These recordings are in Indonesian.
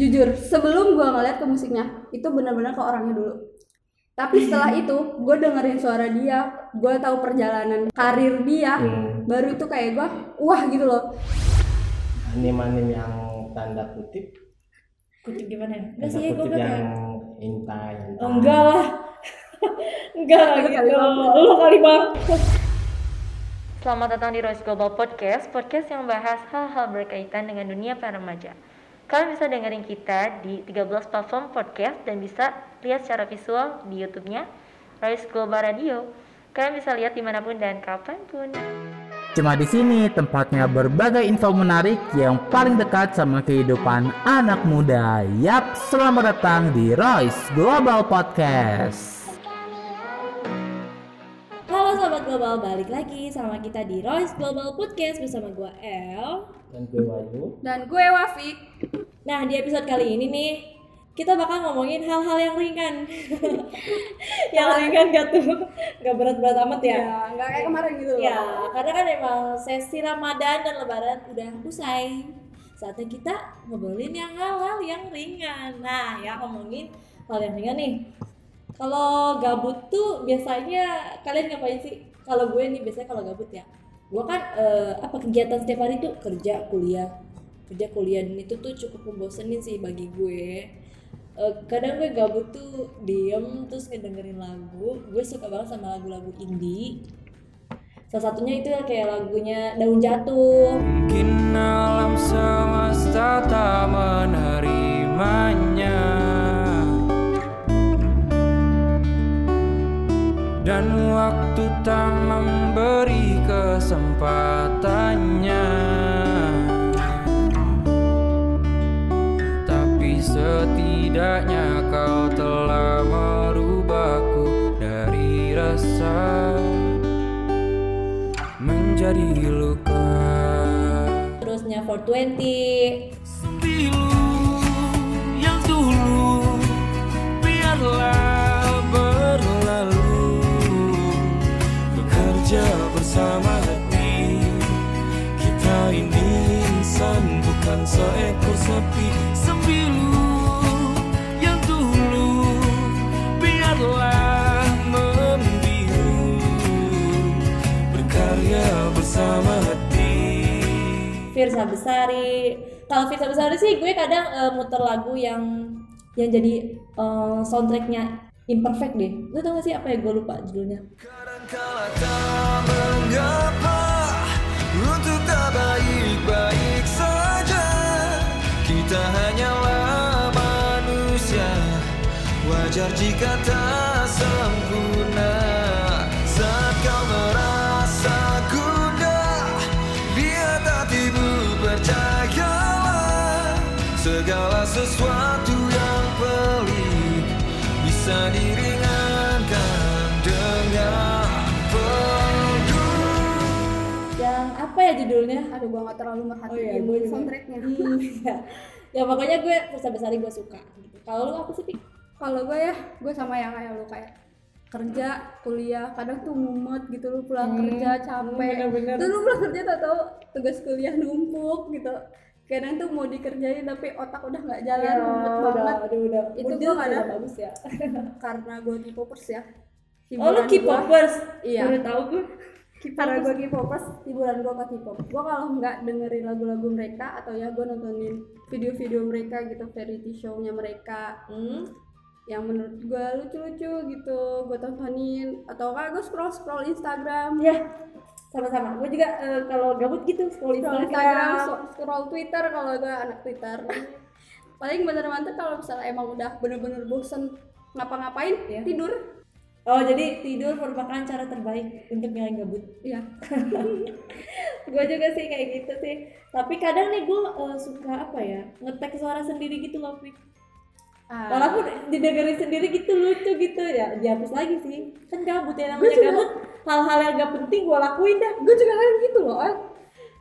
jujur sebelum gue ngeliat ke musiknya itu benar-benar ke orangnya dulu. Tapi setelah itu gue dengerin suara dia gue tahu perjalanan karir dia Hmm. baru itu kayak gue wah gitu loh. Anime-anime yang tanda kutip, kutip gimana ya? Enggak tanda sih gue kutip gak yang kayak intai. oh, enggak lah. Enggak lah gitu. lu kali bang Selamat datang di Rose Global Podcast, podcast yang membahas hal-hal berkaitan dengan dunia para remaja. Kalian bisa dengerin kita di 13 platform podcast dan bisa lihat secara visual di YouTube-nya Royce Global Radio. Kalian bisa lihat di mana pun dan kapan pun. Cuma di sini tempatnya berbagai info menarik yang paling dekat sama kehidupan anak muda. Yap, selamat datang di Royce Global Podcast. Global balik lagi sama kita di Royce Global Podcast bersama gue El Dan gue Wahyu. dan gue Wafik Nah, di episode kali ini nih, kita bakal ngomongin hal-hal yang ringan. yang ringan gak tuh? Gak berat-berat amat ya? ya nggak kayak kemarin gitu loh Ya, karena kan emang sesi Ramadan dan Lebaran udah usai. Saatnya kita ngobrolin yang hal-hal yang ringan. Nah, ya ngomongin hal yang ringan nih. Kalau gabut tuh biasanya kalian ngapain sih? Kalau gue nih biasanya kalau gabut ya, gue kan eh, apa kegiatan setiap hari tuh kerja, kuliah, kerja, kuliah dan itu tuh cukup membosenin sih bagi gue. Eh, kadang gue gabut tuh diem terus ngedengerin lagu. Gue suka banget sama lagu-lagu indie Salah satunya itu kayak lagunya Daun Jatuh. Mungkin alam semesta tak menerimanya Dan waktu tak memberi kesempatannya Tapi setidaknya kau telah merubahku dari rasa menjadi luka Terusnya 420. Pilu bukan seekor sapi Sembilu yang dulu biarlah membiru Berkarya bersama hati Firsa Besari. Kalau Firsa Besari sih gue kadang eh, muter lagu yang yang jadi eh, soundtracknya Imperfect deh. Lu tau gak sih apa ya? Gue lupa judulnya. Kadangkala tak Kita hanyalah manusia. Wajar jika tak sempurna. Saat kau merasa gundah Lihat hatimu percayalah Segala sesuatu yang pelik Bisa diringankan dengan Yang apa ya judulnya? aduh gue nggak terlalu Oh merhatiin iya, gue juga. soundtracknya. Hmm, ya. ya pokoknya gue Firsa Besari gue suka. Gitu. Kalau lu apa sih? Pik? kalau gue ya gue sama yang kayak lu kayak kerja kuliah kadang tuh mumet gitu lu pulang Hmm, kerja capek tuh lu pulang kerja tau tau tugas kuliah numpuk gitu kadang tuh mau dikerjain tapi otak udah nggak jalan Ya, mumet udah, banget aduh, udah. Itu gue udah kadang- bagus ya. karena gue K-popers ya Oh lu Hiburan K-popers? Iya. Baru tahu gue. Karena gue K-popers hiburan gue ke K-pop gue kalau nggak dengerin lagu-lagu mereka atau ya gue nontonin video-video mereka gitu variety show-nya mereka Hmm. yang menurut gue lucu-lucu gitu gue tontonin atau enggak gue scroll scroll Instagram Ya, sama-sama. Gue juga eh, kalau gabut gitu scroll scroll Instagram. Instagram so- scroll Twitter kalau gue anak Twitter paling bener-bener kalau misalnya emang udah bener-bener bosen ngapa-ngapain Iya. tidur Oh, jadi tidur merupakan cara terbaik untuk ngilangin gabut. iya gue juga sih kayak gitu sih. Tapi kadang nih gue eh, suka apa ya? Ngetek suara sendiri gitu loh, Pik. Ah, Walaupun didengerin sendiri gitu lucu gitu ya, dihapus lagi sih. Kan gabut ya namanya Gua juga- gabut. Hal-hal yang gak penting gue lakuin dah. gue juga kadang gitu loh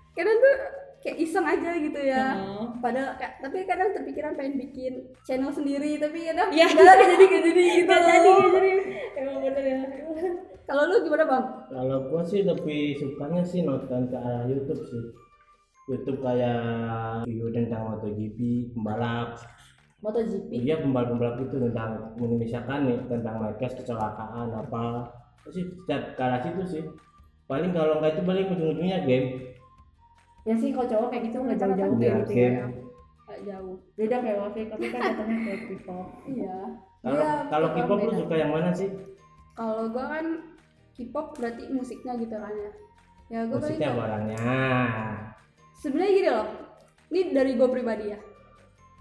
kadang tuh kayak iseng aja gitu ya Hmm. padahal kayak- tapi kadang terpikiran pengen bikin channel sendiri tapi kadang Iya. nggak nggak jadi nggak jadi gitu Gak jadi, gak jadi. Emang bener ya. kalau lu gimana bang Kalau gue sih lebih sukanya sih nonton ke arah YouTube sih. YouTube kayak video tentang MotoGP pembalap MotoGP iya pembalap-pembalap itu tentang misalkan nih tentang mereka kecelakaan apa sih setiap ke arah situ sih paling kalau nggak itu paling ujung-ujungnya game ya sih kalau cowok kayak gitu nggak jauh-jauh kayak gitu ya Gak jauh. Beda kayak Wafik tapi kan datangnya kayak K-pop. Iya. Kalau Iya, kalau K-pop lu suka yang mana sih? Kalau gue kan K-pop berarti musiknya gitu kan ya. Ya paling musiknya barangnya sebenarnya gini loh ini dari gue pribadi ya.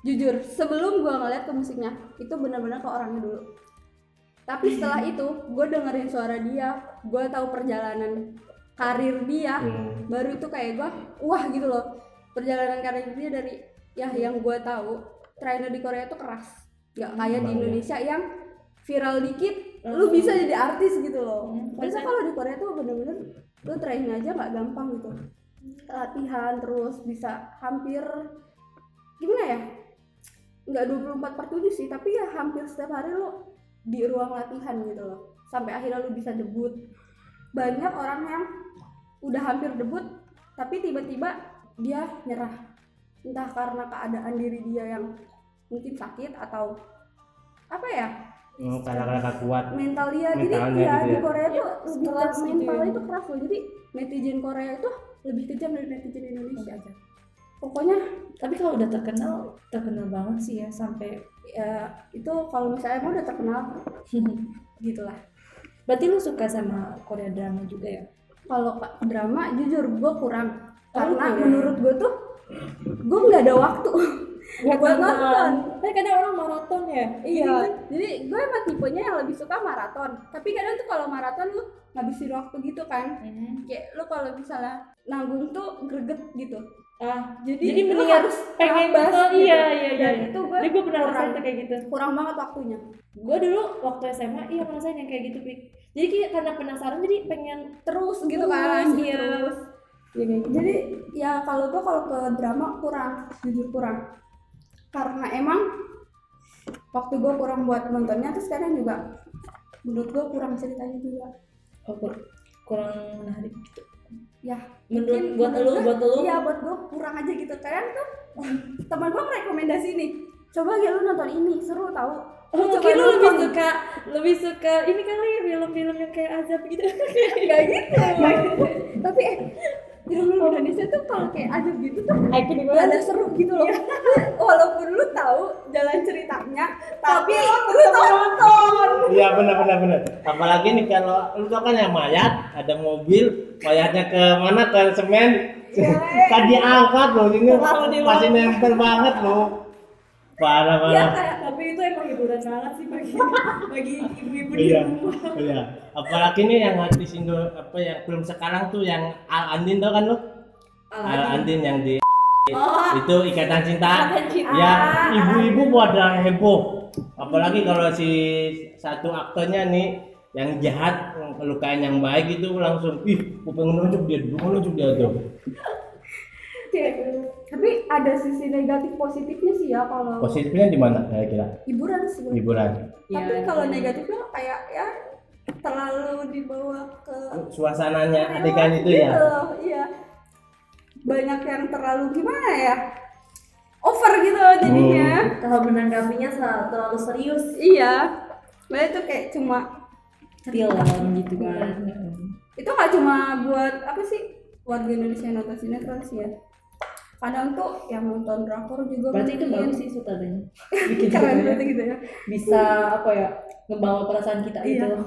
Jujur sebelum gue ngeliat ke musiknya itu benar-benar ke orangnya dulu. Tapi setelah itu gue dengerin suara dia gue tahu perjalanan karir dia hmm. baru itu kayak gue wah gitu loh. Perjalanan karir dia dari ya yang gue tahu trainer di Korea itu keras. Nggak kayak di ya? Indonesia yang viral dikit lu bisa jadi artis gitu loh. Hmm, Ternyata kalau di Korea tuh bener-bener lu training aja nggak gampang gitu. Latihan terus bisa hampir gimana ya? Nggak 24 per 7 sih tapi ya hampir setiap hari lu di ruang latihan gitu loh. Sampai akhirnya lu bisa debut banyak orang yang udah hampir debut tapi tiba-tiba dia nyerah. Entah karena keadaan diri dia yang mungkin sakit atau apa ya? Hmm, karena kakak kuat. Mental dia. Jadi Mentalnya ya gitu di ya. Korea tuh lebih keras gitu mental ya. itu keras loh. Jadi netizen Korea itu lebih kejam dari netizen Indonesia pokoknya tapi kalau udah terkenal terkenal banget sih ya sampai ya itu kalau misalnya emang udah terkenal gitulah berarti lu suka sama Korea drama juga ya? Kalau ka- drama jujur gue kurang. Oh, karena menurut gue tuh gue nggak ada waktu buat nonton tapi kadang orang maraton ya. Iya. Jadi gue emang tipenya yang lebih suka maraton. Tapi kadang tuh kalau maraton lu ngabisin waktu gitu kan. Hmm. kayak lu kalau misalnya nanggung tuh greget gitu. Ah jadi, jadi lu mendingan harus pengen nonton gitu. iya iya iya. Dan itu gue jadi gue pernah kurang, kayak gitu. kurang banget waktunya. Gue dulu waktu SMA iya ngerasain yang kayak gitu Pik. jadi kayak karena penasaran jadi pengen terus gitu kan. iya. terus jadi ya kalau gue kalau ke drama kurang jujur kurang karena emang waktu gue kurang buat nontonnya terus sekarang juga menurut gue kurang ceritanya juga. Oh, kur- kurang menarik gitu. Ya menurut mungkin buat gua- buat lu? iya buat gue kurang aja gitu. Kadang tuh teman gue merekomendasi nih coba ya lu nonton ini seru tau. Oh, mungkin lu nonton." lebih suka lebih suka ini kali film-film yang kayak azab gitu. Gak gitu. Tapi eh film Indonesia tuh kalau kayak aja gitu tuh ada seru gitu loh. Walaupun lu tahu jalan ceritanya tapi lu tonton iya benar benar benar apalagi nih kalau lu tau kan yang mayat ada mobil mayatnya ke mana? Ke semen. Kan diangkat loh ini masih nempel banget loh parah ya parah kayak tapi itu emang hiburan banget sih bagi bagi ibu-ibu di iya rumah. iya. Apalagi nih yang artis Indo apa yang film sekarang tuh yang Al Andin tau kan lu? Al Andin. Yang di oh. itu ikatan cinta. Ikatan Cinta. ya ibu-ibu pada heboh. Apalagi kalau si satu aktornya nih yang jahat ngelukain yang baik itu langsung ih gue pengen nunjuk dia pengen nunjuk dia tuh tapi ada sisi negatif positifnya sih ya kalau positifnya di mana kira-kira? Hiburan sih. Hiburan. Tapi Iya, kalau iya. negatifnya kayak ya terlalu dibawa ke suasananya adegan itu ya? Gitu. Loh, iya. Banyak yang terlalu gimana ya? Over gitu jadinya. Kalau menanggapinya terlalu serius. Iya. Banyak tuh kayak cuma film gitu kan. Itu nggak cuma buat apa sih? Warga Indonesia yang nonton sinetron sih ya kadang tuh yang nonton drakor juga berarti itu bagus sih sutradaranya bikin keren banget gitu ya. Bisa apa ya ngebawa perasaan kita Iya. itu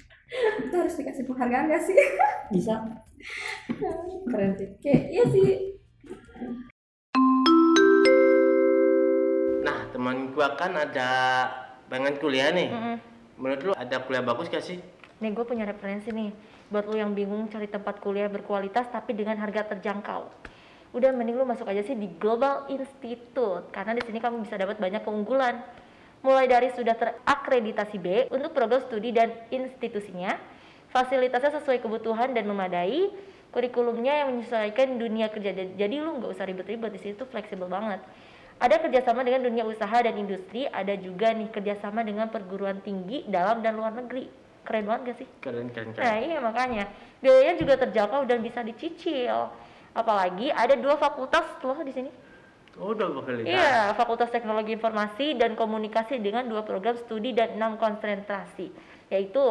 itu harus dikasih penghargaan gak sih? Bisa. Keren sih. Kayak iya sih. Nah teman gua kan ada pengen kuliah nih. Mm-mm. menurut lu ada kuliah bagus gak sih? Nih gue punya referensi nih. Buat lu yang bingung cari tempat kuliah berkualitas tapi dengan harga terjangkau. Udah mending lu masuk aja sih di Global Institute karena di sini kamu bisa dapat banyak keunggulan. Mulai dari sudah terakreditasi B untuk program studi dan institusinya, fasilitasnya sesuai kebutuhan dan memadai, kurikulumnya yang menyesuaikan dunia kerja. Jadi lu nggak usah ribet-ribet di situ fleksibel banget. Ada kerjasama dengan dunia usaha dan industri, ada juga nih kerjasama dengan perguruan tinggi dalam dan luar negeri. Keren banget gak sih? keren keren Nah iya makanya biayanya juga terjangkau dan bisa dicicil. Apalagi ada dua fakultas loh di sini. Oh, udah bakal lihat. Iya, Fakultas Teknologi Informasi dan Komunikasi dengan dua program studi dan enam konsentrasi, yaitu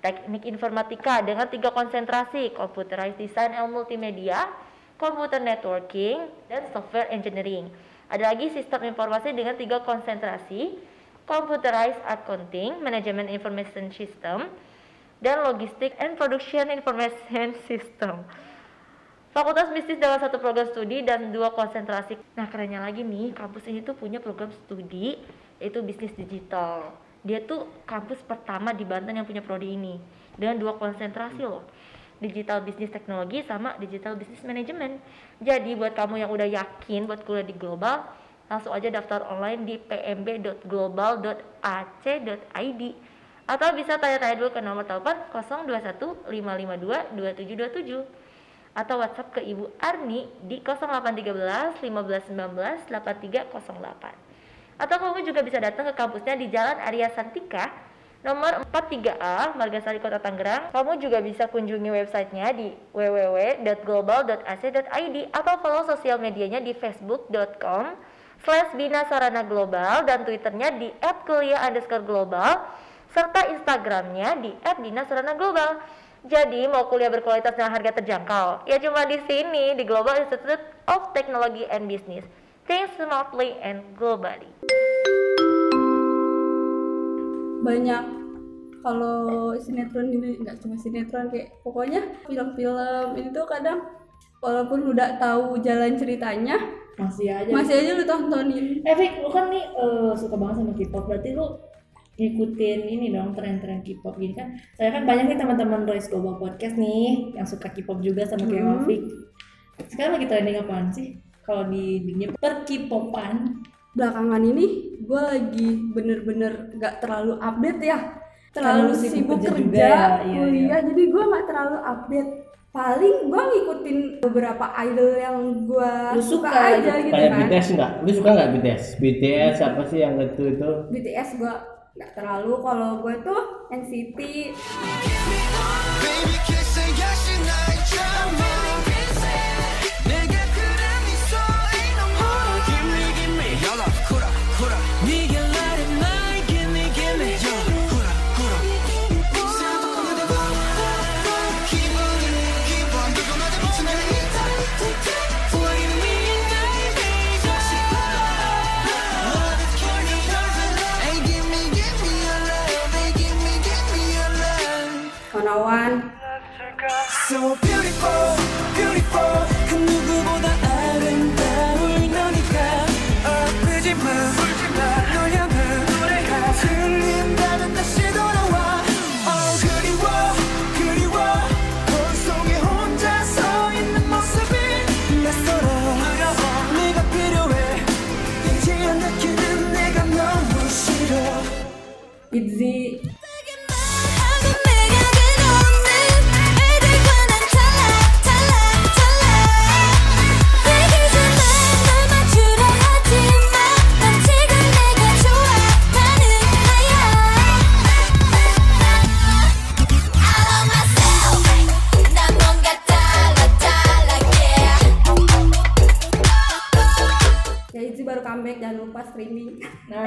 Teknik Informatika dengan tiga konsentrasi, Computerized Design and Multimedia, Computer Networking, dan Software Engineering. Ada lagi Sistem Informasi dengan tiga konsentrasi, Computerized Accounting, Management Information System, dan Logistic and Production Information System. Fakultas Bisnis dengan satu program studi dan dua konsentrasi. Nah, kerennya lagi nih, kampus ini tuh punya program studi yaitu bisnis digital. Dia tuh kampus pertama di Banten yang punya prodi ini dengan dua konsentrasi loh. Digital Business Teknologi sama Digital Business Management. Jadi buat kamu yang udah yakin buat kuliah di global, langsung aja daftar online di pmb.global.ac.id atau bisa tanya-tanya dulu ke nomor telepon 021 552 2727 atau WhatsApp ke Ibu Arni di 0813 1519 8308. Atau kamu juga bisa datang ke kampusnya di Jalan Arya Santika nomor 43A Margasari Kota Tangerang. Kamu juga bisa kunjungi websitenya di www.global.ac.id atau follow sosial medianya di facebook.com slash Bina Sarana Global dan twitternya di @kuliah underscore global serta instagramnya di @bina sarana global. Jadi mau kuliah berkualitas dengan harga terjangkau, ya cuma di sini di Global Institute of Technology and Business. Think smartly and globally. banyak kalau sinetron ini nggak cuma sinetron kayak pokoknya film-film ini tuh kadang walaupun udah tahu jalan ceritanya Masih aja. masih aja lu tontonin Eh, Fik, lu kan nih eh, suka banget sama K-pop, berarti lu ngikutin ini dong tren-tren K-pop gini kan. Saya kan banyak nih teman-teman Royce Global Podcast nih yang suka K-pop juga sama kayak Hmm. Sekarang lagi trending apaan sih? Kalau di dunia per K-popan. belakangan ini gue lagi bener-bener nggak terlalu update ya Terlalu terlalu sibuk sibuk kerja kerja, juga ya, iya, kuliah iya. jadi gue nggak terlalu update paling gue ngikutin beberapa idol yang gue suka, suka aja gitu. gitu Kayak kan BTS enggak? Lu suka enggak BTS? BTS apa sih yang itu itu? BTS gue nggak terlalu kalau gue tuh NCT Baby One. So comeback jangan lupa streaming Nah,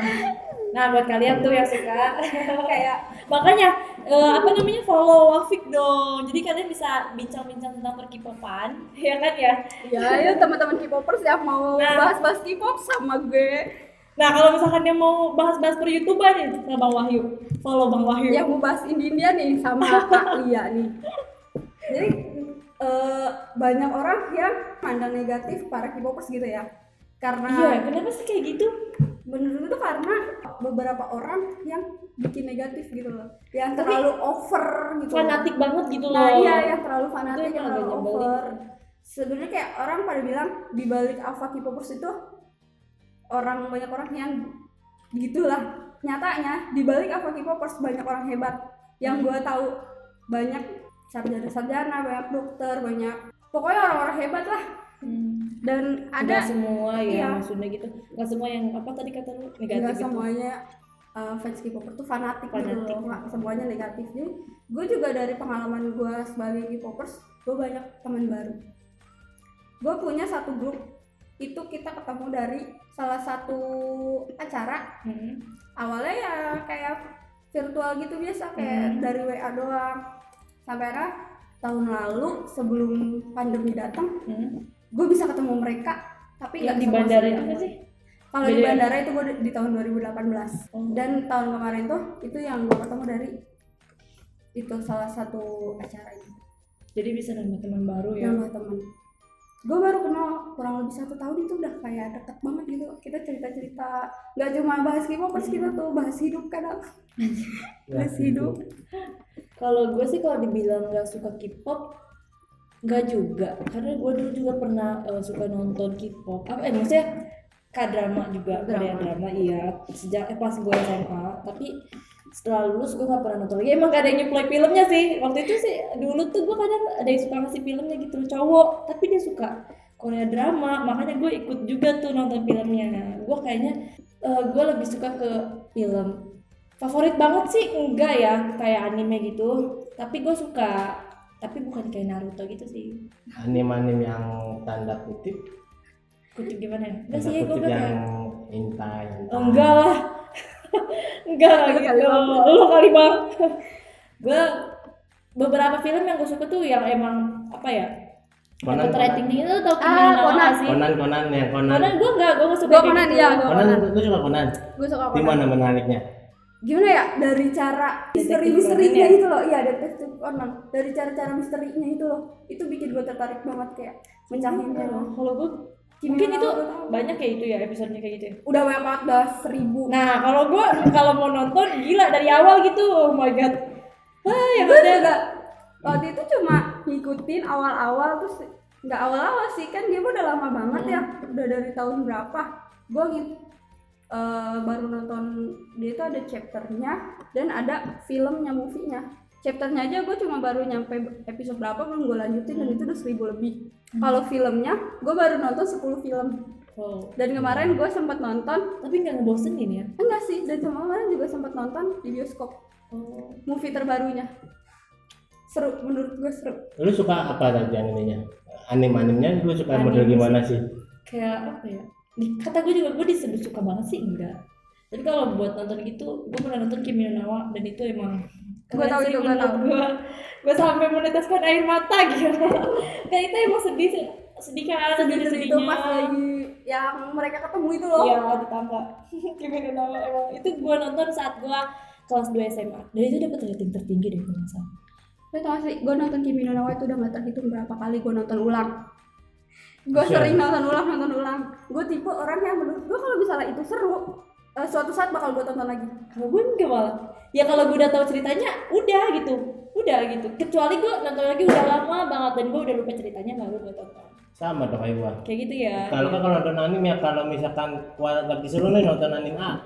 nah buat kalian tuh yang suka kayak makanya eh, apa namanya follow Wafik dong. Jadi kalian bisa bincang-bincang tentang per K-popan, ya kan ya? ya ayo teman-teman K-popers yang mau Nah. bahas-bahas K-pop sama gue Nah kalau misalkan dia mau bahas-bahas per YouTuber nih sama Bang Wahyu, follow Bang Wahyu. yang mau bahas India nih sama Kak Lia nih. Jadi eh, banyak orang yang pandang negatif para K-popers gitu ya. Karena Iya, kenapa sih kayak gitu? menurut itu karena beberapa orang yang bikin negatif gitu loh. Yang terlalu over gitu. loh. Fanatik banget gitu loh. Nah, iya yang terlalu fanatik, Itu yang yang terlalu over. Sebenarnya kayak orang pada bilang di balik alpha K-popers itu orang banyak orang yang gitulah. Nyatanya di balik alpha K-popers banyak orang hebat. Yang Hmm. gue tahu banyak sarjana-sarjana, banyak dokter, banyak pokoknya orang-orang hebat lah. Hmm. Dan ada semua ya iya. maksudnya gitu. Nggak semua yang apa tadi kata lu negatif nggak gitu. semuanya uh, fans K-popper tuh fanatik, Fanatik. gitu loh, semuanya negatif. Jadi gue juga dari pengalaman gue sebagai K-popers, gue banyak teman baru. gue punya satu grup itu kita ketemu dari salah satu acara Hmm. awalnya ya kayak virtual gitu biasa kayak Hmm. dari WA doang sampai tahun lalu sebelum pandemi datang Hmm. Gue bisa ketemu mereka tapi nggak di sama bandara itu sih? kalau di ya? bandara itu gue di tahun 2018 Oh. dan tahun kemarin tuh itu yang gue ketemu dari itu salah satu acara itu Jadi bisa nambah teman baru ya. nambah temen gue baru kenal kurang lebih satu tahun itu udah kayak deket banget gitu kita cerita cerita nggak cuma bahas K-popers kita tuh bahas hidup kadang bahas hidup Kalau gue sih kalau dibilang nggak suka K-pop nggak juga karena gue dulu juga pernah eh, suka nonton K-pop. Apa eh maksudnya K-drama juga Korea Drama. iya. Sejak eh, pas gue SMA tapi setelah lulus gue nggak pernah nonton lagi. Emang gak ada yang nyuplai filmnya sih. Waktu itu sih dulu tuh gue kadang ada yang suka ngasih filmnya gitu cowok. Tapi dia suka Korea drama makanya gue ikut juga tuh nonton filmnya. Gue kayaknya eh, gue lebih suka ke film. Favorit banget sih enggak ya kayak anime gitu. Tapi gue suka tapi bukan kayak Naruto gitu sih Anim-anim yang tanda kutip, kutip gimana ya enggak sih gue kutip kayak yang intai. Oh, enggak lah enggak lah Lu kali, gitu Bang. lu kali bang gue beberapa film yang gue suka tuh yang emang apa ya Conan, dapat rating tinggi tuh tau Ah, Conan. sih Conan, Conan yang Conan. Conan gue enggak gue gak suka gue Conan gitu. ya gue Conan, Conan lu suka Conan? gue suka Di Conan mana menariknya? Gimana ya? Dari cara misteri misterinya ya? itu loh. Iya detektif Conan. Dari cara-cara misterinya itu loh. Itu bikin gue tertarik banget kayak mencahinnya loh. Kalau gue mungkin itu banyak kayak itu ya episodenya kayak gitu ya? Udah banyak banget udah seribu. Nah, kalau gue kalau mau nonton gila dari awal gitu. Oh my god. Ah, yang gue juga waktu itu cuma ngikutin awal-awal terus nggak awal-awal sih. Kan dia udah lama banget ya. Udah dari tahun berapa? Gue gitu baru nonton dia itu ada chapternya dan ada filmnya movie-nya chapternya aja gue cuma baru nyampe episode berapa belum gue lanjutin dan itu udah seribu lebih kalau filmnya gue baru nonton 10 film Oh, dan kemarin gue sempat nonton tapi nggak ngebosenin ya. enggak sih dan kemarin juga sempat nonton di bioskop Oh. movie terbarunya seru menurut gue seru Lu suka apa tadi animenya? Anim-animnya lu suka Anime model sih. gimana sih? Kayak apa ya? Kata gue juga gue disebut suka banget sih enggak. Tapi kalau buat nonton gitu, gue pernah nonton Kimi no Na wa dan itu emang tahu sih itu, menurut tahu. Gua, gue sampai meneteskan air mata gitu. Dan itu emang sedih sih. Sedih kan, sedih sedih sedih itu pas lagi yang mereka ketemu itu loh Iya di tangga. Kimi no Na wa emang itu gue nonton saat gue kelas 2 SMA. Dan itu dapat rating tertinggi deh kalau nggak salah. Lo tau sih, gue nonton Kimi no Na wa itu udah gak terhitung berapa kali gue nonton ulang Gue sering nonton ulang, nonton ulang Gue tipe orang yang menurut gue kalau misalnya itu seru eh, Suatu saat bakal gue tonton lagi Kalau gue enggak malah. Ya kalau gue udah tahu ceritanya, udah gitu. Udah gitu. Kecuali gue nonton lagi udah lama banget dan gue udah lupa ceritanya baru gue tonton. Sama dong kayak gua. Kayak gitu ya. Kalau kan kalau nonton anime ya kalau misalkan gua lagi seru nih nonton anime A.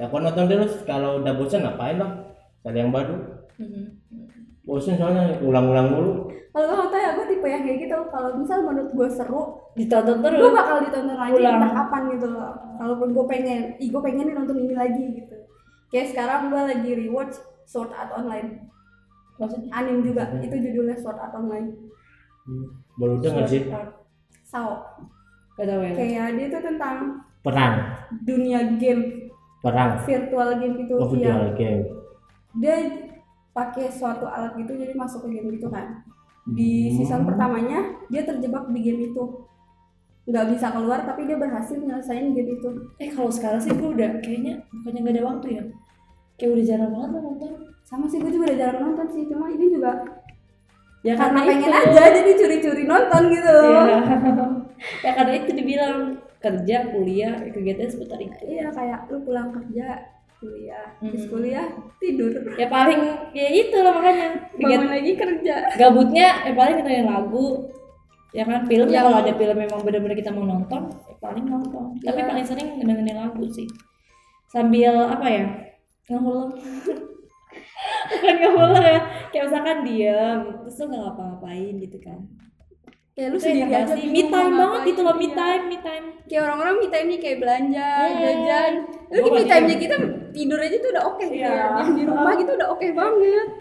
Ya gua nonton terus kalau udah bosan ngapain lah? Cari yang baru. Mhm. Bosan soalnya ulang-ulang mulu. Tipe yang kayak gitu. Kalau misal menurut gue seru, Ditonton terus. gue bakal ditonton lagi Ulang. entah kapan gitu loh. Kalaupun gue pengen, ih gue pengen nih nonton ini lagi gitu. Kayak sekarang gue lagi rewatch Sword Art Online. Maksudnya? Anime juga, itu judulnya Sword Art Online. Baru denger sih? Sao. Gak tau ya. Kayak dia tuh tentang perang, dunia game. Perang. virtual game gitu Oh, ya video game. dia pakai suatu alat gitu jadi masuk ke game gitu kan di season Hmm. pertamanya dia terjebak di game itu nggak bisa keluar tapi dia berhasil nyelesain game itu Eh kalau sekarang sih gue udah kayaknya bukannya gak ada waktu ya. Kayak udah jarang banget lo nonton. sama sih gue juga udah jarang nonton sih cuma ini juga Ya karena pengen itu. aja jadi curi-curi nonton gitu Iya. ya karena itu dibilang kerja, kuliah, kegiatan seputar itu. iya kayak lu pulang kerja kuliah. Habis Hmm. kuliah tidur. Ya paling ya itu lah makanya. Bangun lagi kerja. Gabutnya ya paling dengerin lagu ya kan film. Ya. Kalau ada film memang benar-benar kita mau nonton ya paling nonton. Tapi Iya. paling sering dengerin lagu sih. Sambil apa ya? Ngehulem bukan ngehulem ya kayak misalkan diam terus lu nggak ngapa-ngapain gitu kan kayak lu Itu sendiri aja sih. me time banget gitu loh me. Iya. time me time kayak orang-orang me time nih kayak belanja, Hmm. jajan. Lu di me time-nya diem. kita tidur aja tuh udah oke gitu Iya. ya. Yang di rumah gitu udah oke banget.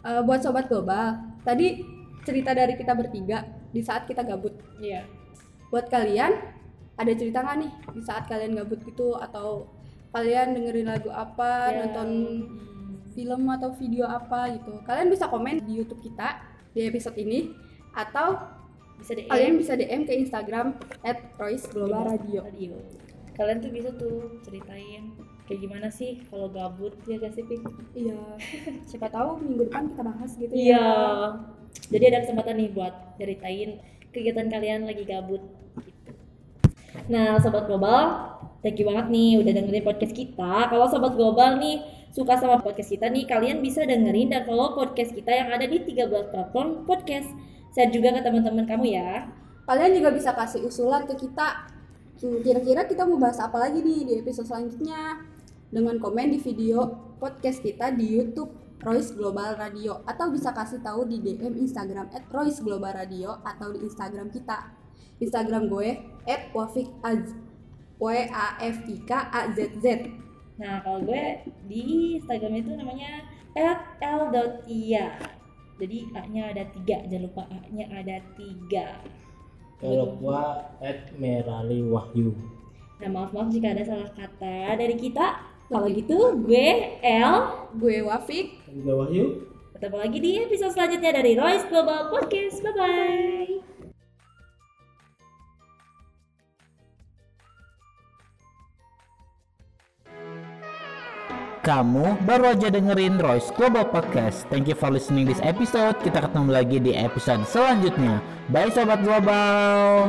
Eh, buat sobat global, tadi cerita dari kita bertiga di saat kita gabut Iya. buat kalian ada cerita nggak nih di saat kalian gabut gitu atau kalian dengerin lagu apa Ya. nonton film atau video apa gitu kalian bisa komen di YouTube kita di episode ini atau Bisa DM. kalian bisa DM ke Instagram @royce_global_radio Radio. Kalian tuh bisa tuh ceritain kayak gimana sih kalau gabut ya gak sih Pik? iya siapa tahu minggu depan kita bahas gitu Iya. ya Jadi ada kesempatan nih buat ceritain kegiatan kalian lagi gabut. Gitu. Nah, sobat global, thank you banget nih udah dengerin podcast kita. Kalau sobat global nih suka sama podcast kita nih, kalian bisa dengerin dan follow podcast kita yang ada di 13 platform podcast. Share juga ke teman-teman kamu ya. kalian juga bisa kasih usulan ke kita. Kira-kira kita mau bahas apa lagi nih di episode selanjutnya? Dengan komen di video podcast kita di YouTube Royce Global Radio. Atau bisa kasih tahu di DM Instagram @royce Global Radio atau di Instagram kita. Instagram gue @wafikaz W A F I K A Z Z. Nah, kalau gue di Instagram itu namanya @l.tia. Jadi A-nya ada tiga, jangan lupa A-nya ada tiga. Kalau gua at Merali Wahyu. Nah, maaf-maaf jika ada salah kata dari kita. Kalau gitu, gue L. gue Wafik Juga Wahyu. Ketemu lagi di episode selanjutnya dari Royce Global Podcast. Bye-bye. Kamu baru aja dengerin Royce Global Podcast. Thank you for listening this episode. Kita ketemu lagi di episode selanjutnya. Bye sobat global.